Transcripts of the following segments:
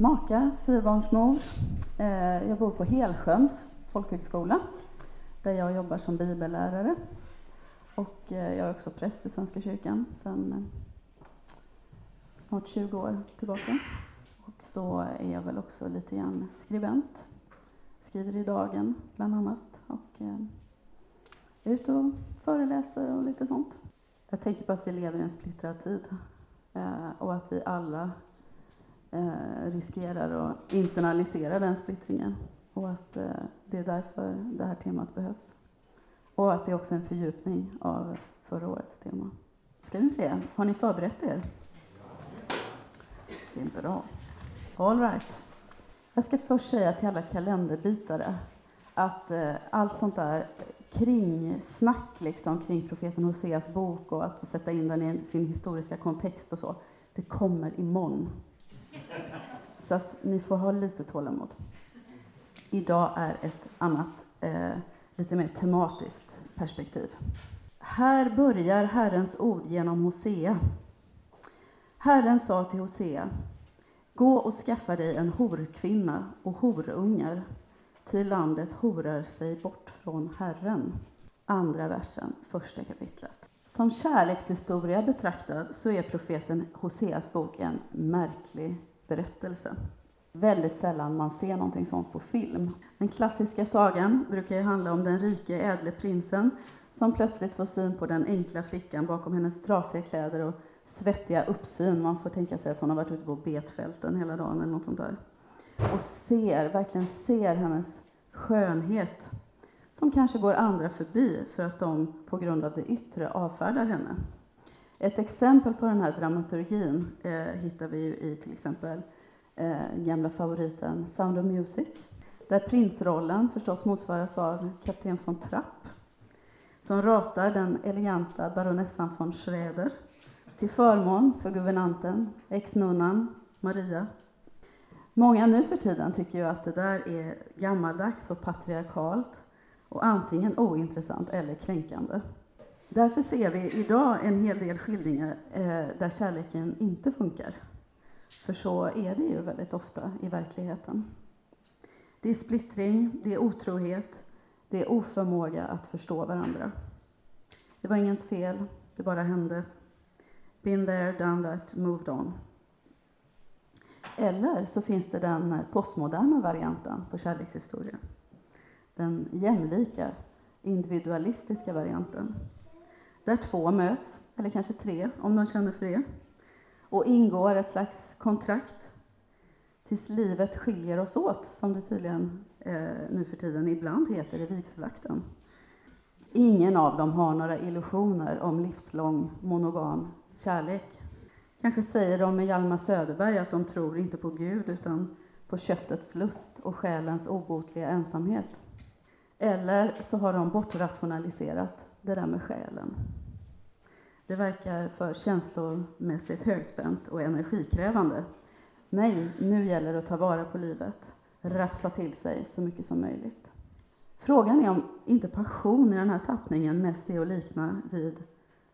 maka, fyrbarnsmor. Eh, jag bor på Helsjöns folkhögskola där jag jobbar som bibellärare. Och eh, jag är också präst i Svenska kyrkan sedan eh, snart 20 år tillbaka. Och så är jag väl också lite grann skribent. Skriver i Dagen bland annat. Och är ute och föreläser och lite sånt. Jag tänker på att vi lever i en splittrad tid och att vi alla eh, riskerar att internalisera den splittringen och att eh, det är därför det här temat behövs. Och att det är också en fördjupning av förra årets tema. Ska vi se, har ni förberett er? Det är bra. All right. Jag ska först säga till alla kalenderbitare att eh, allt sånt där kringsnack, liksom, kring profeten Hoseas bok och att sätta in den i sin historiska kontext och så, det kommer imorgon. Så att ni får ha lite tålamod. Idag är ett annat, eh, lite mer tematiskt perspektiv. Här börjar Herrens ord genom Hosea. Herren sa till Hosea, gå och skaffa dig en horkvinna och horungar, ty landet horar sig bort från Herren. Andra versen, första kapitlet. Som kärlekshistoria betraktad så är profeten Hoseas bok en märklig berättelse. Väldigt sällan man ser någonting sånt på film. Den klassiska sagan brukar ju handla om den rike ädle prinsen som plötsligt får syn på den enkla flickan bakom hennes trasiga kläder och svettiga uppsyn. Man får tänka sig att hon har varit ute på betfälten hela dagen eller något sånt där. Och ser, verkligen ser hennes skönhet som kanske går andra förbi för att de på grund av det yttre avfärdar henne. Ett exempel på den här dramaturgin eh, hittar vi ju i till exempel eh, gamla favoriten Sound of Music, där prinsrollen förstås motsvaras av kapten von Trapp, som ratar den eleganta baronessan von Schroeder till förmån för guvernanten, ex-nunnan Maria. Många nu för tiden tycker ju att det där är gammaldags och patriarkalt och antingen ointressant eller kränkande. Därför ser vi idag en hel del skildringar eh, där kärleken inte funkar. För så är det ju väldigt ofta i verkligheten. Det är splittring, det är otrohet, det är oförmåga att förstå varandra. Det var ingens fel, det bara hände. Been there, done that, moved on. Eller så finns det den postmoderna varianten på kärlekshistoria. Den jämlika, individualistiska varianten där två möts, eller kanske tre om de känner för det, och ingår ett slags kontrakt tills livet skiljer oss åt, som det tydligen eh, nu för tiden ibland heter i vigselakten. Ingen av dem har några illusioner om livslång monogam kärlek. Kanske säger de med Hjalmar Söderberg att de tror inte på Gud utan på köttets lust och själens obotliga ensamhet. Eller så har de bortrationaliserat det där med själen. Det verkar för känslomässigt högspänt och energikrävande. Nej, nu gäller det att ta vara på livet, rafsa till sig så mycket som möjligt. Frågan är om inte passion i den här tappningen mest är att likna vid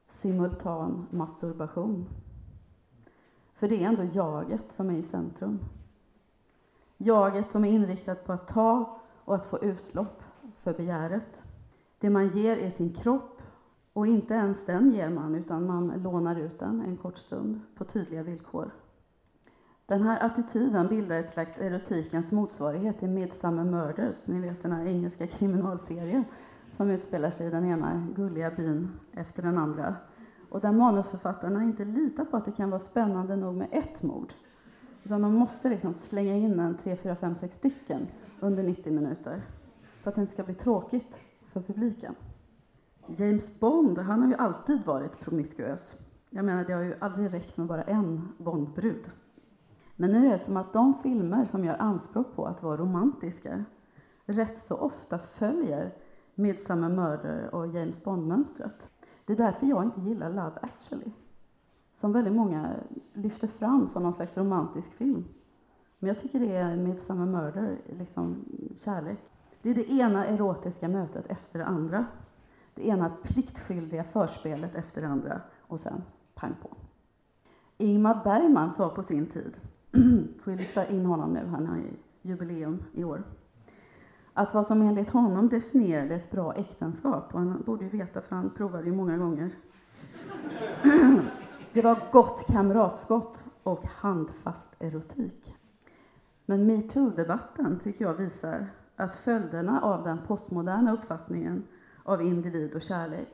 simultan masturbation. För det är ändå jaget som är i centrum. Jaget som är inriktat på att ta och att få utlopp för begäret. Det man ger är sin kropp och inte ens den ger man, utan man lånar ut den en kort stund på tydliga villkor. Den här attityden bildar ett slags erotikens motsvarighet till Midsummer Murders, ni vet den här engelska kriminalserien som utspelar sig i den ena gulliga byn efter den andra. Och där manusförfattarna inte litar på att det kan vara spännande nog med ett mord. Utan de måste liksom slänga in en tre, fyra, fem, sex stycken under 90 minuter. Så att det inte ska bli tråkigt för publiken. James Bond, han har ju alltid varit promiskuös. Jag menar, det har ju aldrig räckt med bara en Bondbrud. Men nu är det som att de filmer som gör anspråk på att vara romantiska rätt så ofta följer Midsummer Murder och James Bond-mönstret. Det är därför jag inte gillar Love actually, som väldigt många lyfter fram som någon slags romantisk film. Men jag tycker det är Midsummer Murder, liksom kärlek. Det är det ena erotiska mötet efter det andra. Det ena pliktskyldiga förspelet efter det andra och sen pang på. Ingmar Bergman sa på sin tid, får ju lyfta in honom nu, han har ju jubileum i år. Att vad som enligt honom definierade ett bra äktenskap, och han borde ju veta för han provade ju många gånger. Det var gott kamratskap och handfast erotik. Men metoo-debatten tycker jag visar att följderna av den postmoderna uppfattningen av individ och kärlek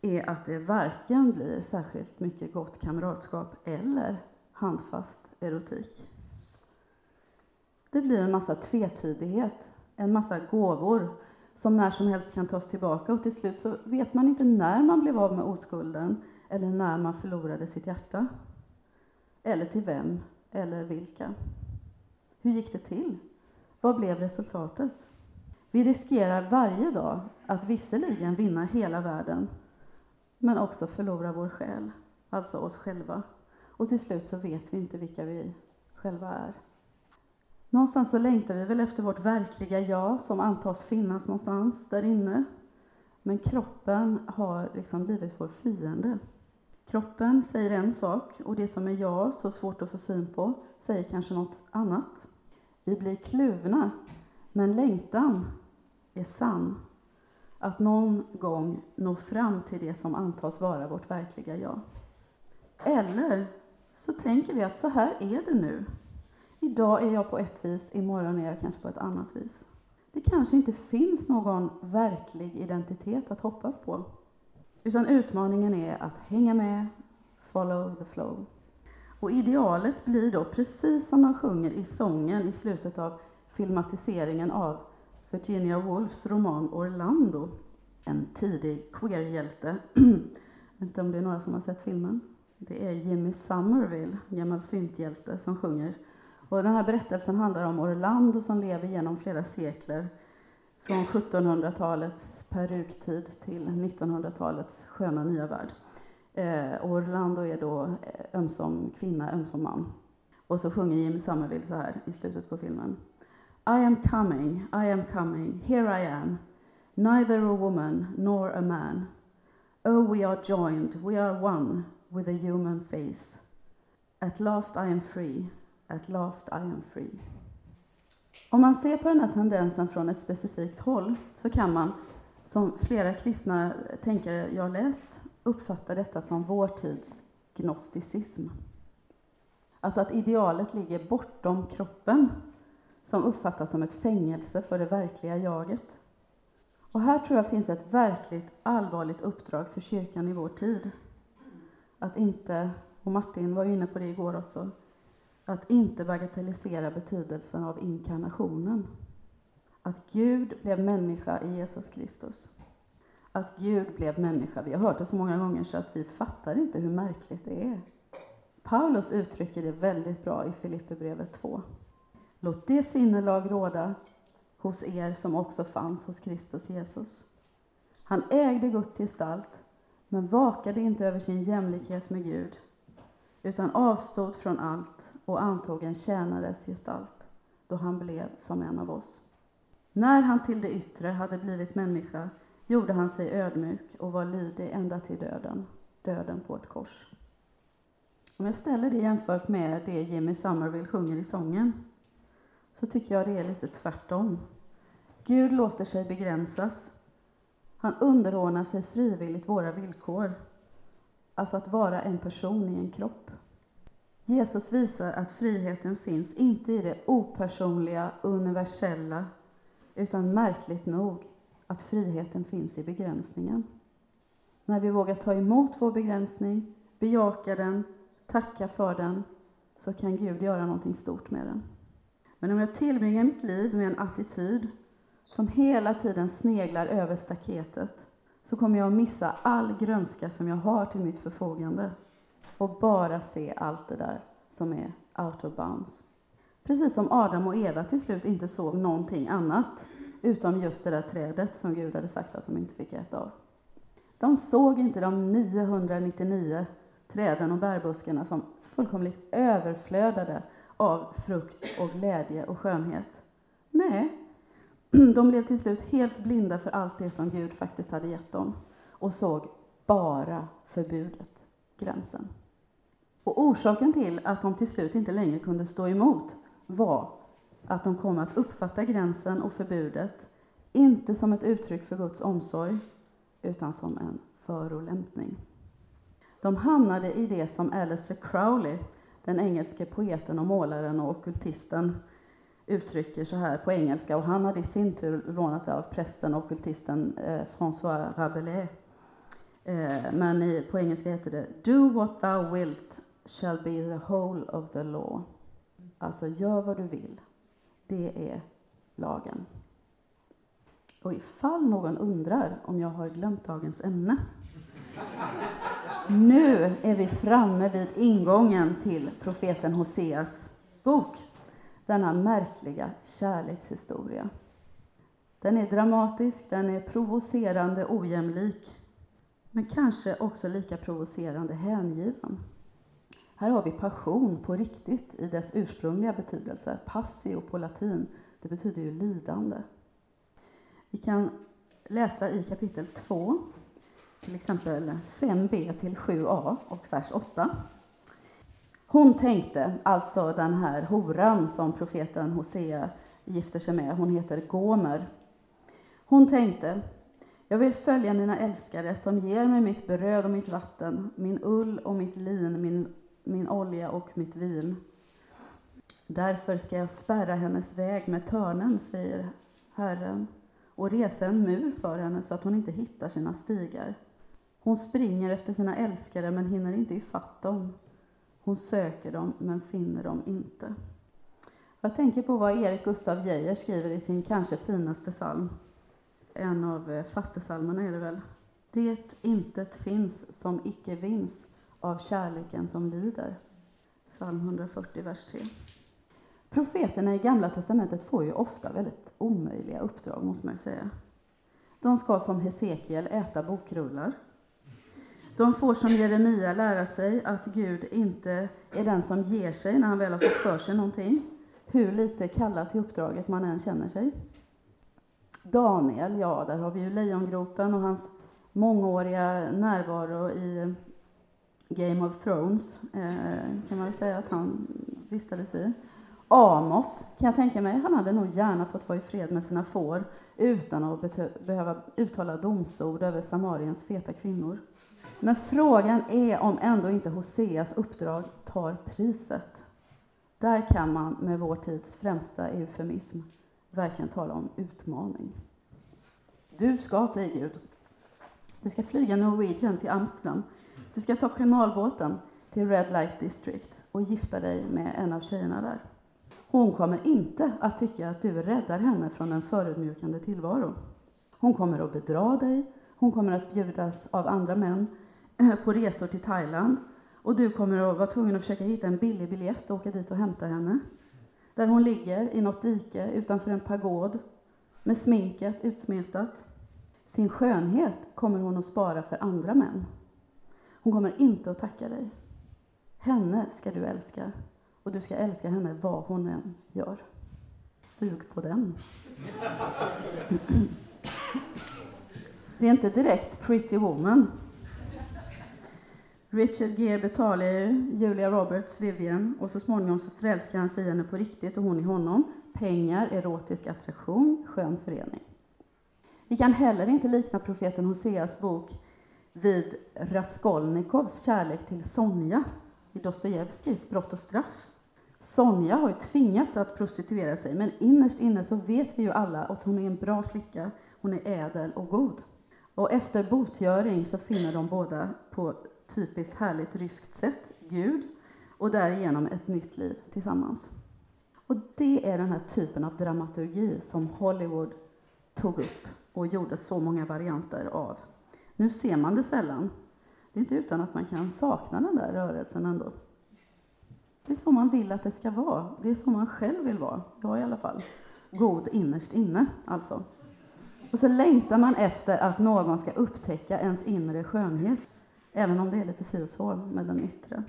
är att det varken blir särskilt mycket gott kamratskap eller handfast erotik. Det blir en massa tvetydighet, en massa gåvor som när som helst kan tas tillbaka och till slut så vet man inte när man blev av med oskulden eller när man förlorade sitt hjärta. Eller till vem eller vilka. Hur gick det till? Vad blev resultatet? Vi riskerar varje dag att visserligen vinna hela världen, men också förlora vår själ, alltså oss själva. Och till slut så vet vi inte vilka vi själva är. Någonstans så längtar vi väl efter vårt verkliga jag som antas finnas någonstans där inne. Men kroppen har liksom blivit vår fiende. Kroppen säger en sak och det som är jag, så svårt att få syn på, säger kanske något annat. Vi blir kluvna, men längtan är sann. Att någon gång nå fram till det som antas vara vårt verkliga jag. Eller så tänker vi att så här är det nu. Idag är jag på ett vis, imorgon är jag kanske på ett annat vis. Det kanske inte finns någon verklig identitet att hoppas på. Utan utmaningen är att hänga med, follow the flow. Och idealet blir då precis som de sjunger i sången i slutet av filmatiseringen av Virginia Woolfs roman Orlando. En tidig queerhjälte. Jag vet inte om det är några som har sett filmen? Det är Jimmy Somerville, gammal synthjälte, som sjunger. Och den här berättelsen handlar om Orlando som lever genom flera sekler från 1700-talets peruktid till 1900-talets sköna nya värld. Eh, Orlando är då eh, ömsom kvinna, ömsom man. Och så sjunger Jimmy Somerville så här i slutet på filmen. I am coming, I am coming, here I am, neither a woman nor a man. Oh, we are joined, we are one with a human face. At last I am free, at last I am free. Om man ser på den här tendensen från ett specifikt håll så kan man, som flera kristna tänkare jag läst, uppfattar detta som vår tids gnosticism. Alltså att idealet ligger bortom kroppen, som uppfattas som ett fängelse för det verkliga jaget. Och här tror jag finns ett verkligt allvarligt uppdrag för kyrkan i vår tid. Att inte, och Martin var inne på det igår också, att inte bagatellisera betydelsen av inkarnationen. Att Gud blev människa i Jesus Kristus. Att Gud blev människa. Vi har hört det så många gånger så att vi fattar inte hur märkligt det är. Paulus uttrycker det väldigt bra i Filipperbrevet 2. Låt det sinnelag råda hos er som också fanns hos Kristus Jesus. Han ägde Guds gestalt, men vakade inte över sin jämlikhet med Gud, utan avstod från allt och antog en tjänares gestalt, då han blev som en av oss. När han till det yttre hade blivit människa gjorde han sig ödmjuk och var lydig ända till döden, döden på ett kors. Om jag ställer det jämfört med det Jimmy Somerville sjunger i sången, så tycker jag det är lite tvärtom. Gud låter sig begränsas. Han underordnar sig frivilligt våra villkor, alltså att vara en person i en kropp. Jesus visar att friheten finns inte i det opersonliga, universella, utan märkligt nog att friheten finns i begränsningen. När vi vågar ta emot vår begränsning, bejaka den, tacka för den, så kan Gud göra någonting stort med den. Men om jag tillbringar mitt liv med en attityd som hela tiden sneglar över staketet, så kommer jag att missa all grönska som jag har till mitt förfogande och bara se allt det där som är out of bounds. Precis som Adam och Eva till slut inte såg någonting annat utom just det där trädet som Gud hade sagt att de inte fick äta av. De såg inte de 999 träden och bärbuskarna som fullkomligt överflödade av frukt och glädje och skönhet. Nej, de blev till slut helt blinda för allt det som Gud faktiskt hade gett dem och såg bara förbudet, gränsen. Och orsaken till att de till slut inte längre kunde stå emot var att de kommer att uppfatta gränsen och förbudet inte som ett uttryck för Guds omsorg, utan som en förolämpning. De hamnade i det som Alistair Crowley, den engelske poeten och målaren och okultisten, uttrycker så här på engelska, och han hade i sin tur lånat det av prästen och okultisten eh, François Rabelais. Eh, men i, på engelska heter det Do what thou wilt shall be the whole of the law. Alltså, gör vad du vill. Det är lagen. Och ifall någon undrar om jag har glömt dagens ämne. Nu är vi framme vid ingången till profeten Hoseas bok. Denna märkliga kärlekshistoria. Den är dramatisk, den är provocerande ojämlik, men kanske också lika provocerande hängiven. Här har vi passion på riktigt i dess ursprungliga betydelse. Passio på latin, det betyder ju lidande. Vi kan läsa i kapitel 2, till exempel 5b till 7a och vers 8. Hon tänkte, alltså den här horan som profeten Hosea gifter sig med, hon heter Gomer. Hon tänkte, jag vill följa mina älskare som ger mig mitt bröd och mitt vatten, min ull och mitt lin, min, min olja och mitt vin. Därför ska jag spärra hennes väg med törnen, säger Herren, och resa en mur för henne så att hon inte hittar sina stigar. Hon springer efter sina älskare men hinner inte ifatt dem. Hon söker dem men finner dem inte. Jag tänker på vad Erik Gustav Geijer skriver i sin kanske finaste psalm. En av fastesalmerna är det väl. Det intet finns som icke vinns av kärleken som lider. Psalm 140, vers 3. Profeterna i Gamla testamentet får ju ofta väldigt omöjliga uppdrag, måste man ju säga. De ska som Hesekiel äta bokrullar. De får som Jeremia lära sig att Gud inte är den som ger sig när han väl har fått för sig någonting, hur lite kallad till uppdraget man än känner sig. Daniel, ja, där har vi ju lejongropen och hans mångåriga närvaro i Game of Thrones, eh, kan man väl säga att han vistades i. Amos, kan jag tänka mig, han hade nog gärna fått vara i fred med sina får utan att behöva uttala domsord över Samariens feta kvinnor. Men frågan är om ändå inte Hoseas uppdrag tar priset. Där kan man med vår tids främsta eufemism verkligen tala om utmaning. Du ska, säger Gud, du ska flyga Norwegian till Amsterdam. Du ska ta kanalbåten till Red Light District och gifta dig med en av tjejerna där. Hon kommer inte att tycka att du räddar henne från en förödmjukande tillvaro. Hon kommer att bedra dig, hon kommer att bjudas av andra män eh, på resor till Thailand och du kommer att vara tvungen att försöka hitta en billig biljett och åka dit och hämta henne. Där hon ligger i något dike utanför en pagod med sminket utsmetat. Sin skönhet kommer hon att spara för andra män. Hon kommer inte att tacka dig. Henne ska du älska och du ska älska henne vad hon än gör. Sug på den. Det är inte direkt Pretty Woman. Richard G. betalar ju Julia Roberts, Vivian, och så småningom så förälskar han sig i henne på riktigt och hon i honom. Pengar, erotisk attraktion, skön förening. Vi kan heller inte likna profeten Hoseas bok vid Raskolnikovs kärlek till Sonja i Dostojevskijs Brott och straff. Sonja har ju tvingats att prostituera sig, men innerst inne så vet vi ju alla att hon är en bra flicka, hon är ädel och god. Och efter botgöring så finner de båda på typiskt härligt ryskt sätt Gud och därigenom ett nytt liv tillsammans. Och det är den här typen av dramaturgi som Hollywood tog upp och gjorde så många varianter av. Nu ser man det sällan. Det är inte utan att man kan sakna den där rörelsen ändå. Det är så man vill att det ska vara. Det är så man själv vill vara. Jag i alla fall. God innerst inne, alltså. Och så längtar man efter att någon ska upptäcka ens inre skönhet, även om det är lite si och så med den yttre.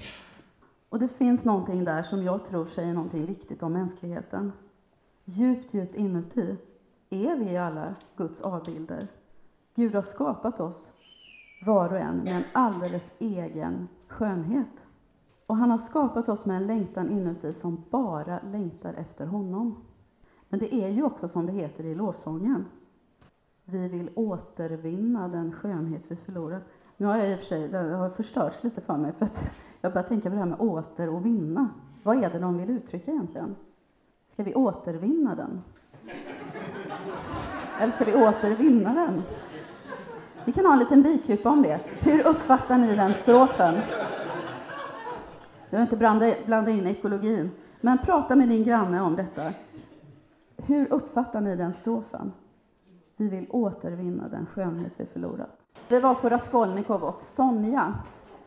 Och det finns någonting där som jag tror säger någonting viktigt om mänskligheten. Djupt, djupt inuti är vi alla Guds avbilder. Gud har skapat oss, var och en, med en alldeles egen skönhet. Och han har skapat oss med en längtan inuti som bara längtar efter honom. Men det är ju också som det heter i lovsången. Vi vill återvinna den skönhet vi förlorat. Nu har jag i och för sig, det har förstörts lite för mig, för att jag börjar tänka på det här med åter och vinna. Vad är det de vill uttrycka egentligen? Ska vi återvinna den? Eller ska vi återvinna den? Vi kan ha en liten bikupa om det. Hur uppfattar ni den strofen? Jag vill inte blanda, blanda in ekologin, men prata med din granne om detta. Hur uppfattar ni den strofen? Vi vill återvinna den skönhet vi förlorat. Vi var på Raskolnikov och Sonja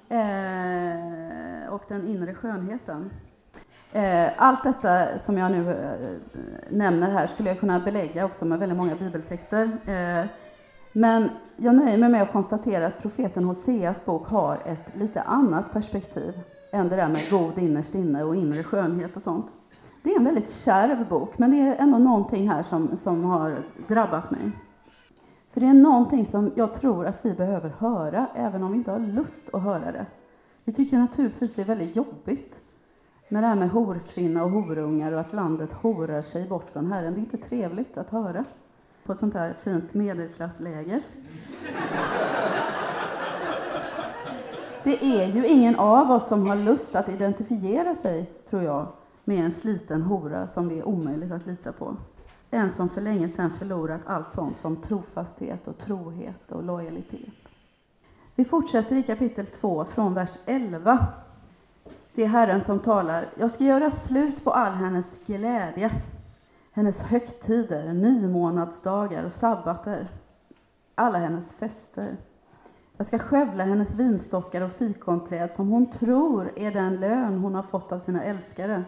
eh, och den inre skönheten. Eh, allt detta som jag nu eh, nämner här skulle jag kunna belägga också med väldigt många bibeltexter. Eh, men jag nöjer mig med att konstatera att profeten Hoseas bok har ett lite annat perspektiv än det där med god innerst inne och inre skönhet och sånt. Det är en väldigt kärv bok, men det är ändå någonting här som, som har drabbat mig. För det är någonting som jag tror att vi behöver höra, även om vi inte har lust att höra det. Vi tycker naturligtvis det är väldigt jobbigt med det här med horkvinna och horungar och att landet horar sig bort från Herren. Det är inte trevligt att höra på sånt här fint medelklassläger. Det är ju ingen av oss som har lust att identifiera sig, tror jag, med en sliten hora som det är omöjligt att lita på. En som för länge sedan förlorat allt sånt som trofasthet och trohet och lojalitet. Vi fortsätter i kapitel 2 från vers 11. Det är Herren som talar. Jag ska göra slut på all hennes glädje, hennes högtider, nymånadsdagar och sabbater, alla hennes fester. Jag ska skövla hennes vinstockar och fikonträd som hon tror är den lön hon har fått av sina älskare.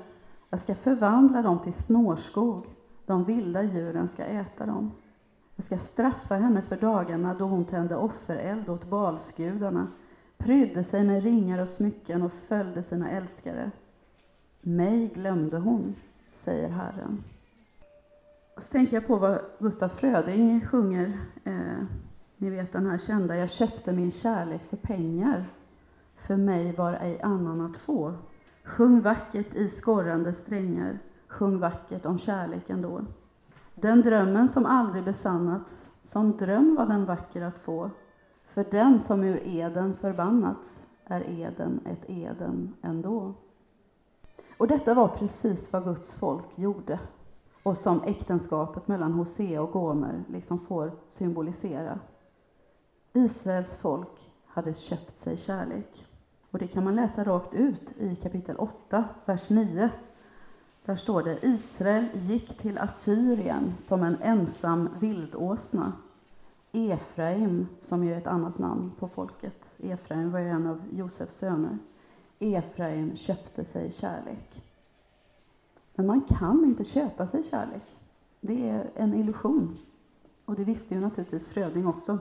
Jag ska förvandla dem till snårskog, de vilda djuren ska äta dem. Jag ska straffa henne för dagarna då hon tände offereld åt balsgudarna, prydde sig med ringar och smycken och följde sina älskare. Mig glömde hon, säger Herren. Så tänker jag på vad Gustaf Fröding sjunger eh, ni vet den här kända, jag köpte min kärlek för pengar. För mig var ej annan att få. Sjung vackert i skorrande strängar, sjung vackert om kärleken då. Den drömmen som aldrig besannats, som dröm var den vacker att få. För den som ur eden förbannats är eden ett eden ändå. Och detta var precis vad Guds folk gjorde och som äktenskapet mellan Hosea och Gomer liksom får symbolisera. Israels folk hade köpt sig kärlek. Och det kan man läsa rakt ut i kapitel 8, vers 9. Där står det Israel gick till Assyrien som en ensam vildåsna. Efraim, som ju är ett annat namn på folket, Efraim var ju en av Josefs söner. Efraim köpte sig kärlek. Men man kan inte köpa sig kärlek. Det är en illusion. Och det visste ju naturligtvis Fröding också.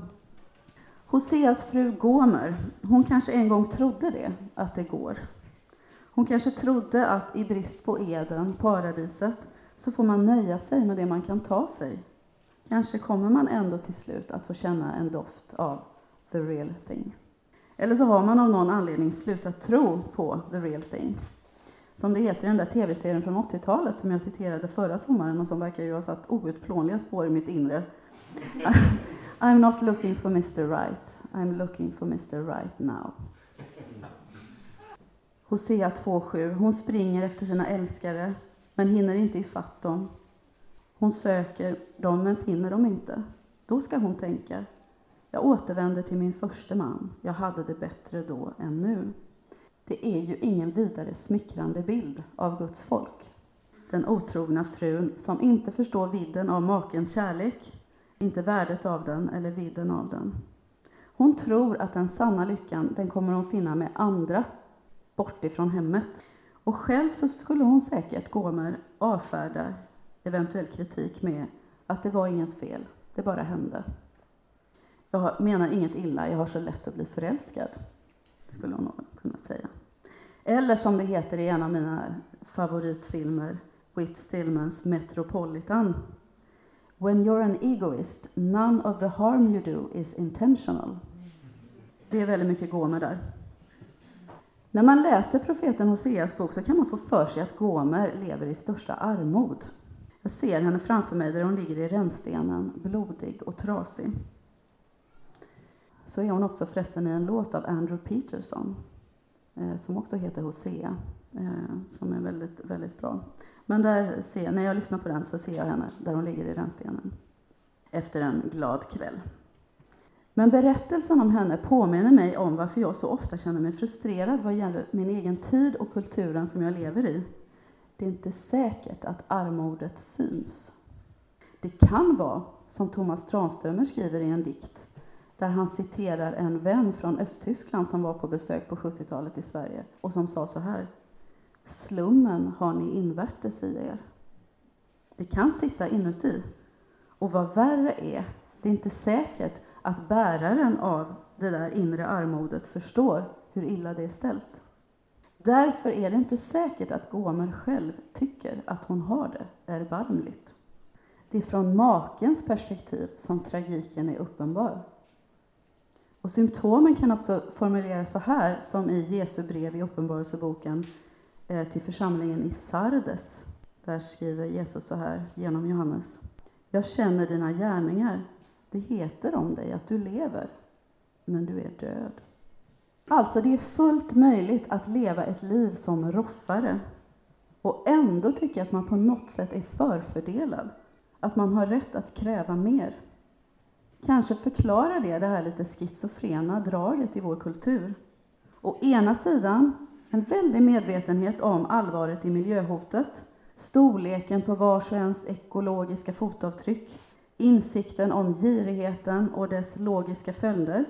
Hoseas fru Gomer, hon kanske en gång trodde det, att det går. Hon kanske trodde att i brist på Eden, paradiset, så får man nöja sig med det man kan ta sig. Kanske kommer man ändå till slut att få känna en doft av the real thing. Eller så har man av någon anledning slutat tro på the real thing. Som det heter i den där tv-serien från 80-talet som jag citerade förra sommaren och som verkar ju ha satt outplånliga spår i mitt inre. I'm not looking for Mr Right, I'm looking for Mr Right now. Hosea 2.7. Hon springer efter sina älskare, men hinner inte ifatt dem. Hon söker dem, men finner dem inte. Då ska hon tänka, jag återvänder till min första man. Jag hade det bättre då än nu. Det är ju ingen vidare smickrande bild av Guds folk. Den otrogna frun som inte förstår vidden av makens kärlek inte värdet av den eller vidden av den. Hon tror att den sanna lyckan, den kommer hon finna med andra, bort ifrån hemmet. Och själv så skulle hon säkert gå med avfärda eventuell kritik med att det var ingens fel, det bara hände. Jag menar inget illa, jag har så lätt att bli förälskad, skulle hon nog kunna säga. Eller som det heter i en av mina favoritfilmer, Whit Stillmans Metropolitan, When you're an egoist, none of the harm you do is intentional. Det är väldigt mycket Gomer där. När man läser profeten Hoseas bok så kan man få för sig att Gomer lever i största armod. Jag ser henne framför mig där hon ligger i rännstenen, blodig och trasig. Så är hon också förresten i en låt av Andrew Peterson, Eh, som också heter Hosea, eh, som är väldigt, väldigt bra. Men där ser, när jag lyssnar på den så ser jag henne där hon ligger i rännstenen efter en glad kväll. Men berättelsen om henne påminner mig om varför jag så ofta känner mig frustrerad vad gäller min egen tid och kulturen som jag lever i. Det är inte säkert att armodet syns. Det kan vara, som Thomas Tranströmer skriver i en dikt, där han citerar en vän från Östtyskland som var på besök på 70-talet i Sverige och som sa så här. Slummen har ni invärtes i er. Det kan sitta inuti. Och vad värre är, det är inte säkert att bäraren av det där inre armodet förstår hur illa det är ställt. Därför är det inte säkert att Gomer själv tycker att hon har det erbarmligt. Det är från makens perspektiv som tragiken är uppenbar. Och symptomen kan också formuleras så här, som i Jesu brev i Uppenbarelseboken eh, till församlingen i Sardes. Där skriver Jesus så här genom Johannes. Jag känner dina gärningar. Det heter om dig att du lever, men du är död. Alltså, det är fullt möjligt att leva ett liv som roffare och ändå tycka att man på något sätt är förfördelad, att man har rätt att kräva mer. Kanske förklarar det det här lite schizofrena draget i vår kultur. Å ena sidan en väldig medvetenhet om allvaret i miljöhotet, storleken på vars och ens ekologiska fotavtryck, insikten om girigheten och dess logiska följder.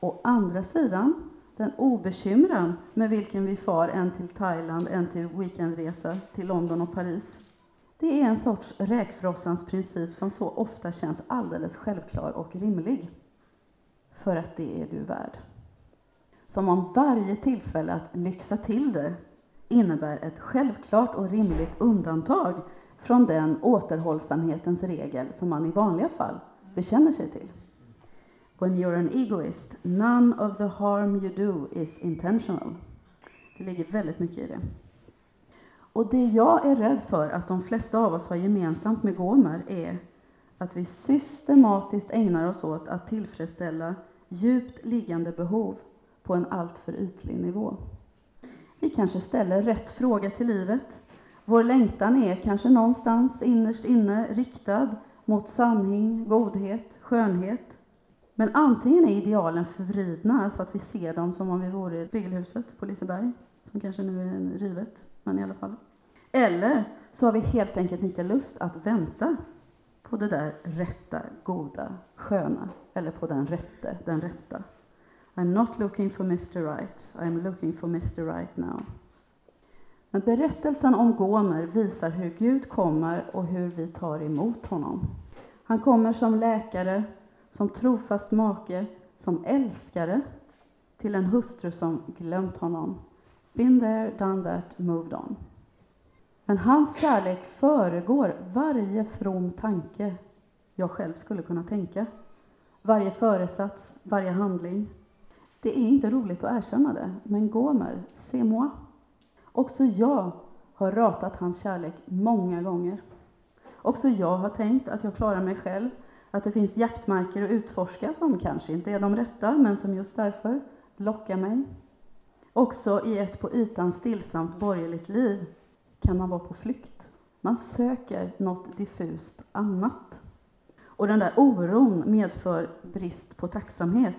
Å andra sidan den obekymran med vilken vi far en till Thailand, en till weekendresa till London och Paris. Det är en sorts räkfrossans princip som så ofta känns alldeles självklar och rimlig. För att det är du värd. Som om varje tillfälle att lyxa till det innebär ett självklart och rimligt undantag från den återhållsamhetens regel som man i vanliga fall bekänner sig till. When you're an egoist, none of the harm you do is intentional. Det ligger väldigt mycket i det. Och det jag är rädd för att de flesta av oss har gemensamt med Gomer är att vi systematiskt ägnar oss åt att tillfredsställa djupt liggande behov på en alltför ytlig nivå. Vi kanske ställer rätt fråga till livet. Vår längtan är kanske någonstans innerst inne riktad mot sanning, godhet, skönhet. Men antingen är idealen förvridna så att vi ser dem som om vi vore i spegelhuset på Liseberg, som kanske nu är rivet, men i alla fall. Eller så har vi helt enkelt inte lust att vänta på det där rätta, goda, sköna, eller på den rätte, den rätta. I'm not looking for Mr Right, I'm looking for Mr Right now. Men berättelsen om Gomer visar hur Gud kommer och hur vi tar emot honom. Han kommer som läkare, som trofast make, som älskare till en hustru som glömt honom. Been there, done that, moved on. Men hans kärlek föregår varje from tanke jag själv skulle kunna tänka. Varje föresats, varje handling. Det är inte roligt att erkänna det, men Gomer, c'est moi. Också jag har ratat hans kärlek många gånger. Också jag har tänkt att jag klarar mig själv, att det finns jaktmarker att utforska som kanske inte är de rätta, men som just därför lockar mig. Också i ett på ytan stillsamt borgerligt liv kan man vara på flykt. Man söker något diffust annat. Och den där oron medför brist på tacksamhet.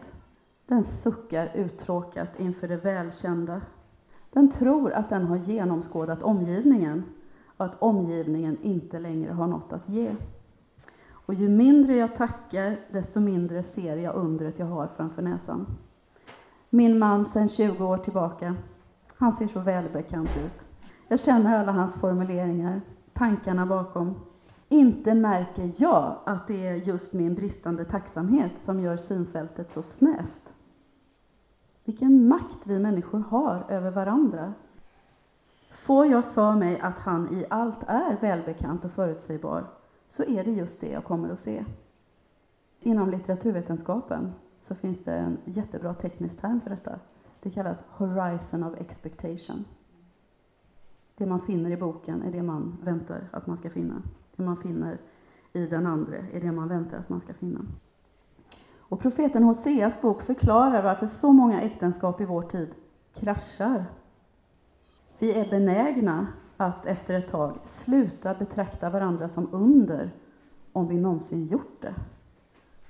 Den suckar uttråkat inför det välkända. Den tror att den har genomskådat omgivningen och att omgivningen inte längre har något att ge. Och ju mindre jag tackar, desto mindre ser jag undret jag har framför näsan. Min man sedan 20 år tillbaka, han ser så välbekant ut. Jag känner alla hans formuleringar, tankarna bakom. Inte märker jag att det är just min bristande tacksamhet som gör synfältet så snävt. Vilken makt vi människor har över varandra. Får jag för mig att han i allt är välbekant och förutsägbar, så är det just det jag kommer att se. Inom litteraturvetenskapen så finns det en jättebra teknisk term för detta. Det kallas Horizon of Expectation. Det man finner i boken är det man väntar att man ska finna. Det man finner i den andra är det man väntar att man ska finna. Och profeten Hoseas bok förklarar varför så många äktenskap i vår tid kraschar. Vi är benägna att efter ett tag sluta betrakta varandra som under, om vi någonsin gjort det.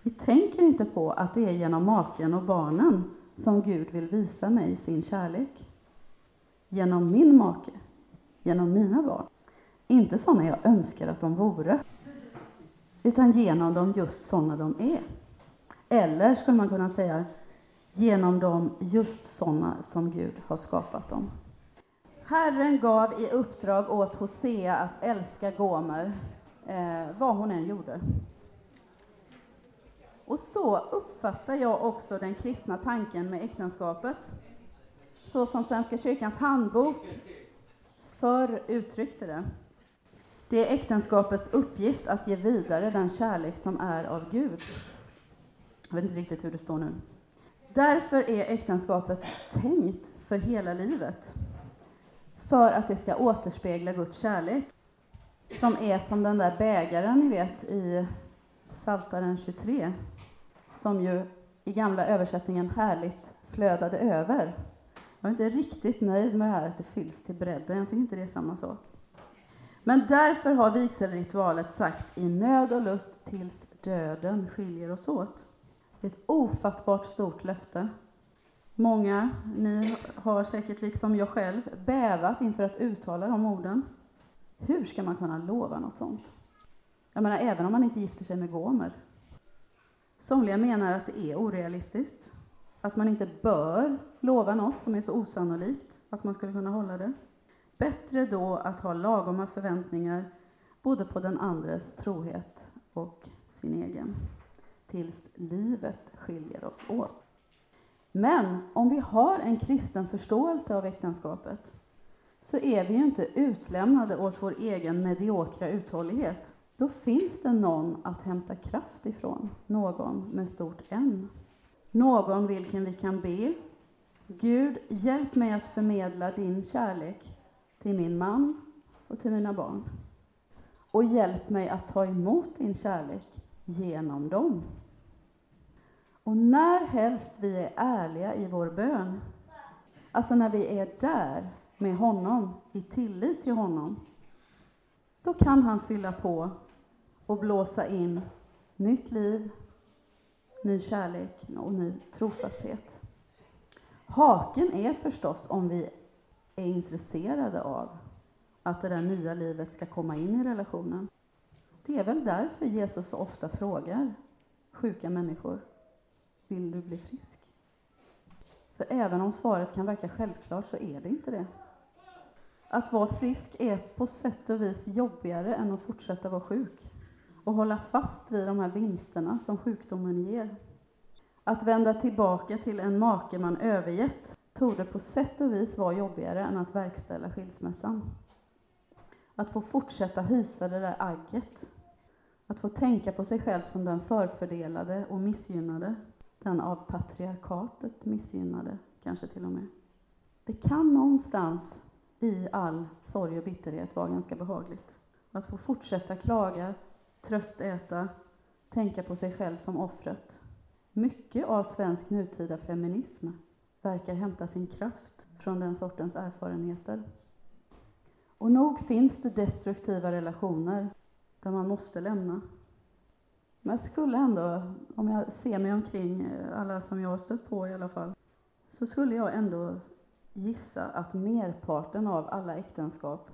Vi tänker inte på att det är genom maken och barnen som Gud vill visa mig sin kärlek. Genom min make, genom mina barn. Inte sådana jag önskar att de vore, utan genom dem just sådana de är. Eller skulle man kunna säga genom dem just sådana som Gud har skapat dem. Herren gav i uppdrag åt Hosea att älska Gomer, eh, vad hon än gjorde. Och så uppfattar jag också den kristna tanken med äktenskapet. Så som Svenska kyrkans handbok förr uttryckte det. Det är äktenskapets uppgift att ge vidare den kärlek som är av Gud. Jag vet inte riktigt hur det står nu. Därför är äktenskapet tänkt för hela livet. För att det ska återspegla Guds kärlek. Som är som den där bägaren ni vet i Psaltaren 23. Som ju i gamla översättningen härligt flödade över. Jag är inte riktigt nöjd med det här att det fylls till bredden. Jag tycker inte det är samma sak. Men därför har vigselritualet sagt i nöd och lust tills döden skiljer oss åt. Det är ett ofattbart stort löfte. Många, ni har säkert liksom jag själv, bävat inför att uttala de orden. Hur ska man kunna lova något sånt? Jag menar, även om man inte gifter sig med Gomer. Somliga menar att det är orealistiskt, att man inte bör lova något som är så osannolikt att man skulle kunna hålla det. Bättre då att ha lagoma förväntningar både på den andres trohet och sin egen, tills livet skiljer oss åt. Men om vi har en kristen förståelse av äktenskapet så är vi ju inte utlämnade åt vår egen mediokra uthållighet. Då finns det någon att hämta kraft ifrån, någon med stort N. Någon vilken vi kan be. Gud, hjälp mig att förmedla din kärlek till min man och till mina barn. Och hjälp mig att ta emot din kärlek genom dem. Och när helst vi är ärliga i vår bön, alltså när vi är där med honom, i tillit till honom, då kan han fylla på och blåsa in nytt liv, ny kärlek och ny trofasthet. Haken är förstås om vi är intresserade av att det där nya livet ska komma in i relationen. Det är väl därför Jesus så ofta frågar sjuka människor, vill du bli frisk? För även om svaret kan verka självklart så är det inte det. Att vara frisk är på sätt och vis jobbigare än att fortsätta vara sjuk och hålla fast vid de här vinsterna som sjukdomen ger. Att vända tillbaka till en make man övergett torde på sätt och vis vara jobbigare än att verkställa skilsmässan. Att få fortsätta hysa det där agget. Att få tänka på sig själv som den förfördelade och missgynnade. Den av patriarkatet missgynnade, kanske till och med. Det kan någonstans i all sorg och bitterhet vara ganska behagligt. Att få fortsätta klaga, tröstäta, tänka på sig själv som offret. Mycket av svensk nutida feminism verkar hämta sin kraft från den sortens erfarenheter. Och nog finns det destruktiva relationer där man måste lämna. Men jag skulle ändå, om jag ser mig omkring, eh, alla som jag har stött på i alla fall, så skulle jag ändå gissa att merparten av alla äktenskap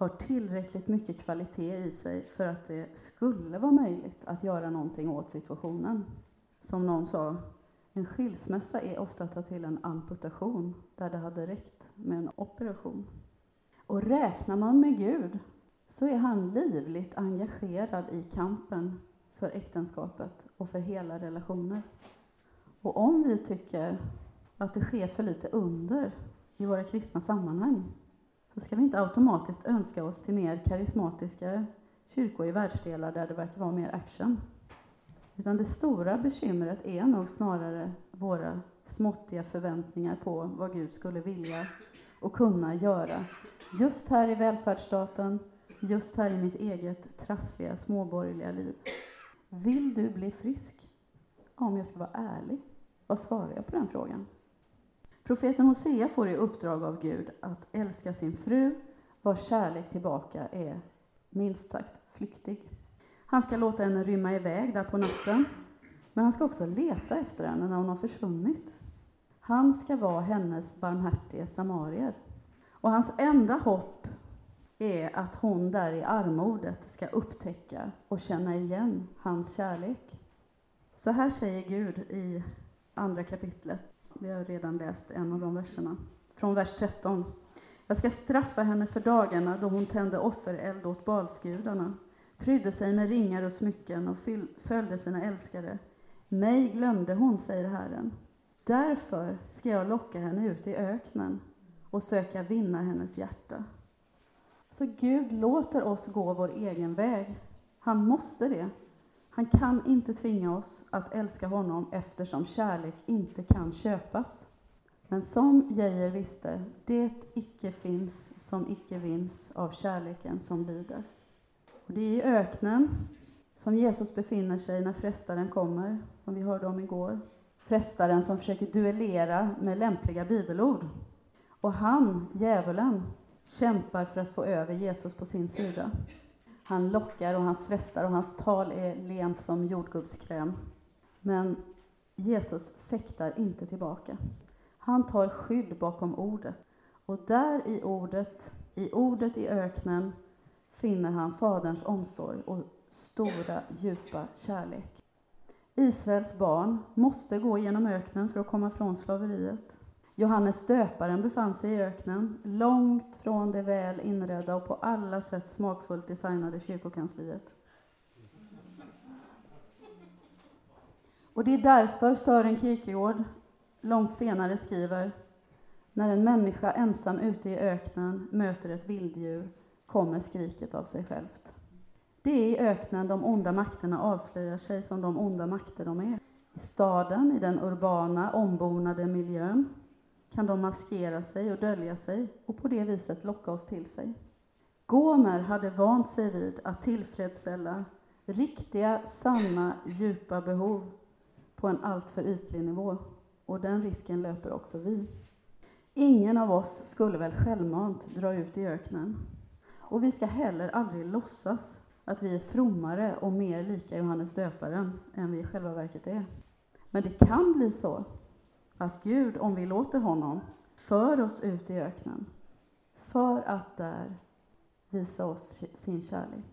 har tillräckligt mycket kvalitet i sig för att det skulle vara möjligt att göra någonting åt situationen. Som någon sa, en skilsmässa är ofta att ta till en amputation där det hade räckt med en operation. Och räknar man med Gud så är han livligt engagerad i kampen för äktenskapet och för hela relationer. Och om vi tycker att det sker för lite under i våra kristna sammanhang så ska vi inte automatiskt önska oss till mer karismatiska kyrkor i världsdelar där det verkar vara mer action. Utan det stora bekymret är nog snarare våra småttiga förväntningar på vad Gud skulle vilja och kunna göra. Just här i välfärdsstaten, just här i mitt eget trassliga småborgerliga liv. Vill du bli frisk? Om jag ska vara ärlig, vad svarar jag på den frågan? Profeten Hosea får i uppdrag av Gud att älska sin fru, vars kärlek tillbaka är minst sagt flyktig. Han ska låta henne rymma iväg där på natten, men han ska också leta efter henne när hon har försvunnit. Han ska vara hennes barmhärtige samarier. Och hans enda hopp är att hon där i armodet ska upptäcka och känna igen hans kärlek. Så här säger Gud i andra kapitlet. Vi har redan läst en av de verserna. Från vers 13. Jag ska straffa henne för dagarna då hon tände offereld åt balsgudarna, prydde sig med ringar och smycken och följde sina älskare. Mig glömde hon, säger Herren. Därför ska jag locka henne ut i öknen och söka vinna hennes hjärta. Så Gud låter oss gå vår egen väg. Han måste det. Han kan inte tvinga oss att älska honom eftersom kärlek inte kan köpas. Men som Geijer visste, det icke finns som icke vinns av kärleken som lider. Och det är i öknen som Jesus befinner sig när frestaren kommer, som vi hörde om igår. Frestaren som försöker duellera med lämpliga bibelord. Och han, djävulen, kämpar för att få över Jesus på sin sida. Han lockar och han frestar och hans tal är lent som jordgubbskräm. Men Jesus fäktar inte tillbaka. Han tar skydd bakom ordet. Och där i ordet, i ordet i öknen, finner han Faderns omsorg och stora, djupa kärlek. Israels barn måste gå genom öknen för att komma från slaveriet. Johannes döparen befann sig i öknen, långt från det väl inredda och på alla sätt smakfullt designade kyrkokansliet. Och det är därför Sören Kierkegaard långt senare skriver När en människa ensam ute i öknen möter ett vilddjur kommer skriket av sig självt. Det är i öknen de onda makterna avslöjar sig som de onda makter de är. I staden, i den urbana, ombonade miljön, kan de maskera sig och dölja sig och på det viset locka oss till sig. Gomer hade vant sig vid att tillfredsställa riktiga, sanna, djupa behov på en alltför ytlig nivå. Och den risken löper också vi. Ingen av oss skulle väl självmant dra ut i öknen. Och vi ska heller aldrig låtsas att vi är frommare och mer lika Johannes döparen än vi i själva verket är. Men det kan bli så att Gud, om vi låter honom, för oss ut i öknen för att där visa oss sin kärlek.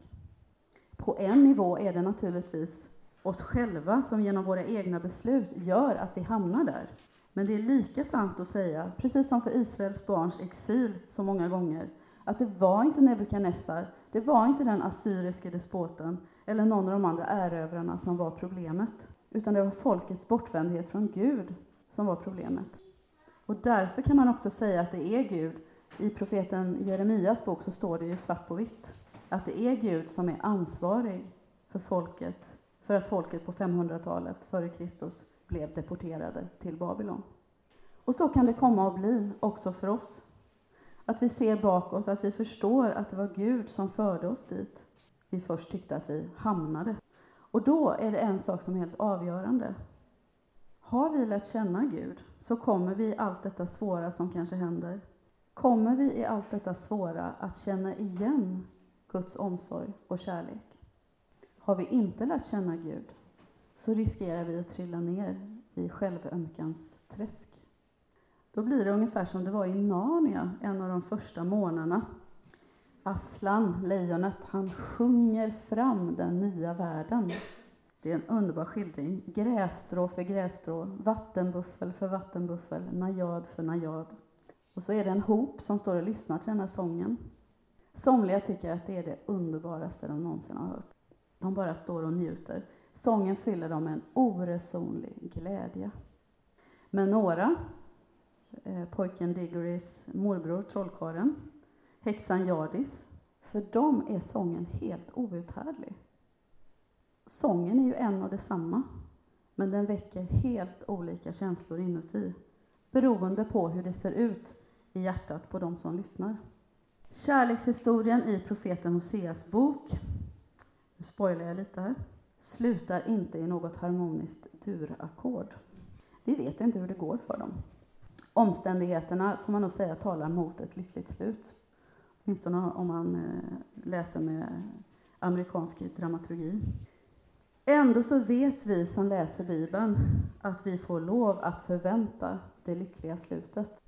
På en nivå är det naturligtvis oss själva som genom våra egna beslut gör att vi hamnar där. Men det är lika sant att säga, precis som för Israels barns exil så många gånger, att det var inte Nebukadnessar, det var inte den assyriske despoten eller någon av de andra erövrarna som var problemet, utan det var folkets bortvändhet från Gud som var problemet. Och därför kan man också säga att det är Gud. I profeten Jeremias bok så står det ju svart på vitt att det är Gud som är ansvarig för folket, för att folket på 500-talet före Kristus blev deporterade till Babylon. Och så kan det komma att bli också för oss. Att vi ser bakåt, att vi förstår att det var Gud som förde oss dit vi först tyckte att vi hamnade. Och då är det en sak som är helt avgörande. Har vi lärt känna Gud så kommer vi i allt detta svåra som kanske händer, kommer vi i allt detta svåra att känna igen Guds omsorg och kärlek. Har vi inte lärt känna Gud så riskerar vi att trilla ner i självömkans träsk. Då blir det ungefär som det var i Narnia en av de första månaderna. Aslan, lejonet, han sjunger fram den nya världen. Det är en underbar skildring. Grässtrå för grässtrå, vattenbuffel för vattenbuffel, najad för najad. Och så är det en hop som står och lyssnar till den här sången. Somliga tycker att det är det underbaraste de någonsin har hört. De bara står och njuter. Sången fyller dem med en oresonlig glädje. Men några, eh, pojken Diggorys morbror, trollkarlen, häxan Jardis, för dem är sången helt outhärdlig. Sången är ju en och detsamma. men den väcker helt olika känslor inuti, beroende på hur det ser ut i hjärtat på de som lyssnar. Kärlekshistorien i profeten Hoseas bok, nu spoilar jag lite här, slutar inte i något harmoniskt durackord. Vi vet inte hur det går för dem. Omständigheterna får man nog säga talar mot ett lyckligt slut. Åtminstone om man eh, läser med amerikansk dramaturgi. Ändå så vet vi som läser Bibeln att vi får lov att förvänta det lyckliga slutet.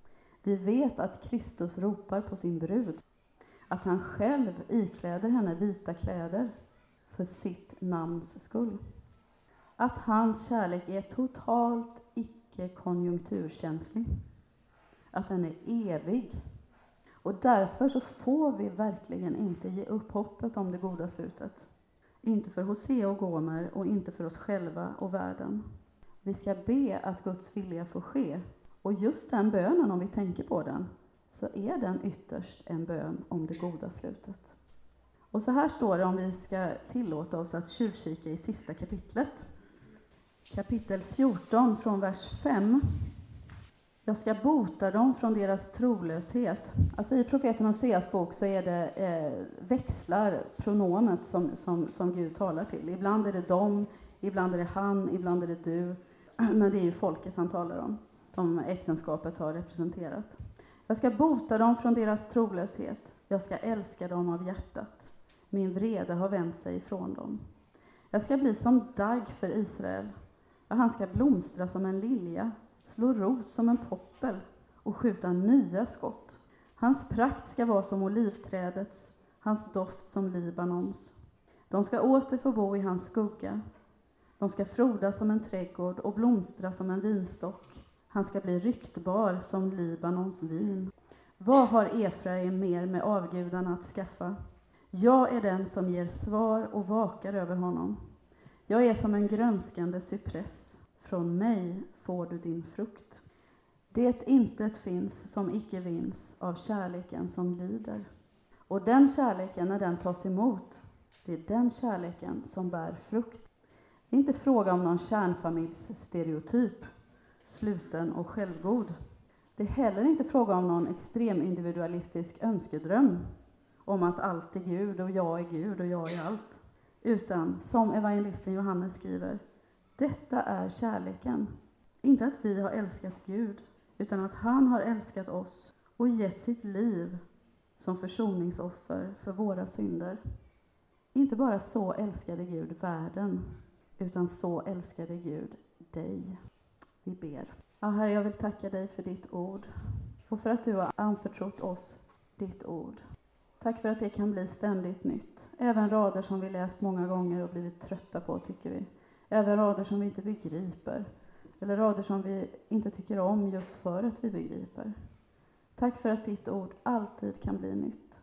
Vi vet att Kristus ropar på sin brud, att han själv ikläder henne vita kläder för sitt namns skull. Att hans kärlek är totalt icke konjunkturkänslig. Att den är evig. Och därför så får vi verkligen inte ge upp hoppet om det goda slutet. Inte för Hosea och Gomer och inte för oss själva och världen. Vi ska be att Guds vilja får ske. Och just den bönen, om vi tänker på den, så är den ytterst en bön om det goda slutet. Och så här står det om vi ska tillåta oss att tjuvkika i sista kapitlet. Kapitel 14 från vers 5. Jag ska bota dem från deras trolöshet. Alltså I profeten Hoseas bok så är det eh, växlar pronomet som, som, som Gud talar till. Ibland är det dem, ibland är det han, ibland är det du. Men det är ju folket han talar om, som äktenskapet har representerat. Jag ska bota dem från deras trolöshet. Jag ska älska dem av hjärtat. Min vrede har vänt sig ifrån dem. Jag ska bli som dagg för Israel. och Han ska blomstra som en lilja slå rot som en poppel och skjuta nya skott. Hans prakt ska vara som olivträdets, hans doft som Libanons. De ska åter få bo i hans skugga. De ska frodas som en trädgård och blomstra som en vinstock. Han ska bli ryktbar som Libanons vin. Vad har Efraim mer med avgudarna att skaffa? Jag är den som ger svar och vakar över honom. Jag är som en grönskande cypress. Från mig får du din frukt. Det intet finns som icke vinns av kärleken som lider. Och den kärleken, när den tas emot, det är den kärleken som bär frukt. Det är inte fråga om någon kärnfamiljsstereotyp, sluten och självgod. Det är heller inte fråga om någon extremindividualistisk önskedröm om att allt är Gud och jag är Gud och jag är allt. Utan, som evangelisten Johannes skriver, detta är kärleken. Inte att vi har älskat Gud, utan att han har älskat oss och gett sitt liv som försoningsoffer för våra synder. Inte bara så älskade Gud världen, utan så älskade Gud dig. Vi ber. Ja, Herre, jag vill tacka dig för ditt ord och för att du har anförtrott oss ditt ord. Tack för att det kan bli ständigt nytt. Även rader som vi läst många gånger och blivit trötta på, tycker vi. Även rader som vi inte begriper, eller rader som vi inte tycker om just för att vi begriper. Tack för att ditt ord alltid kan bli nytt.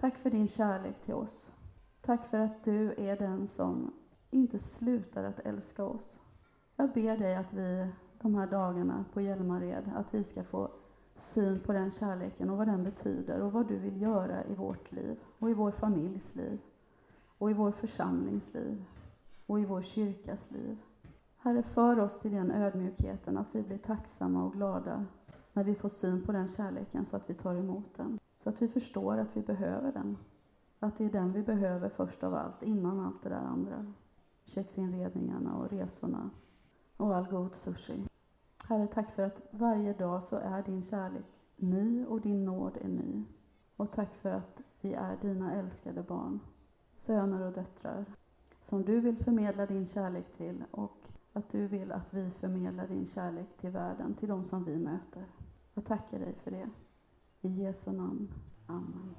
Tack för din kärlek till oss. Tack för att du är den som inte slutar att älska oss. Jag ber dig att vi de här dagarna på Hjälmared, att vi ska få syn på den kärleken och vad den betyder och vad du vill göra i vårt liv och i vår familjs liv och i vår församlings liv och i vår kyrkas liv. Herre, för oss till den ödmjukheten att vi blir tacksamma och glada när vi får syn på den kärleken så att vi tar emot den. Så att vi förstår att vi behöver den. Att det är den vi behöver först av allt, innan allt det där andra. Köksinredningarna och resorna och all god sushi. Herre, tack för att varje dag så är din kärlek ny och din nåd är ny. Och tack för att vi är dina älskade barn, söner och döttrar som du vill förmedla din kärlek till och att du vill att vi förmedlar din kärlek till världen, till de som vi möter. Jag tackar dig för det. I Jesu namn. Amen.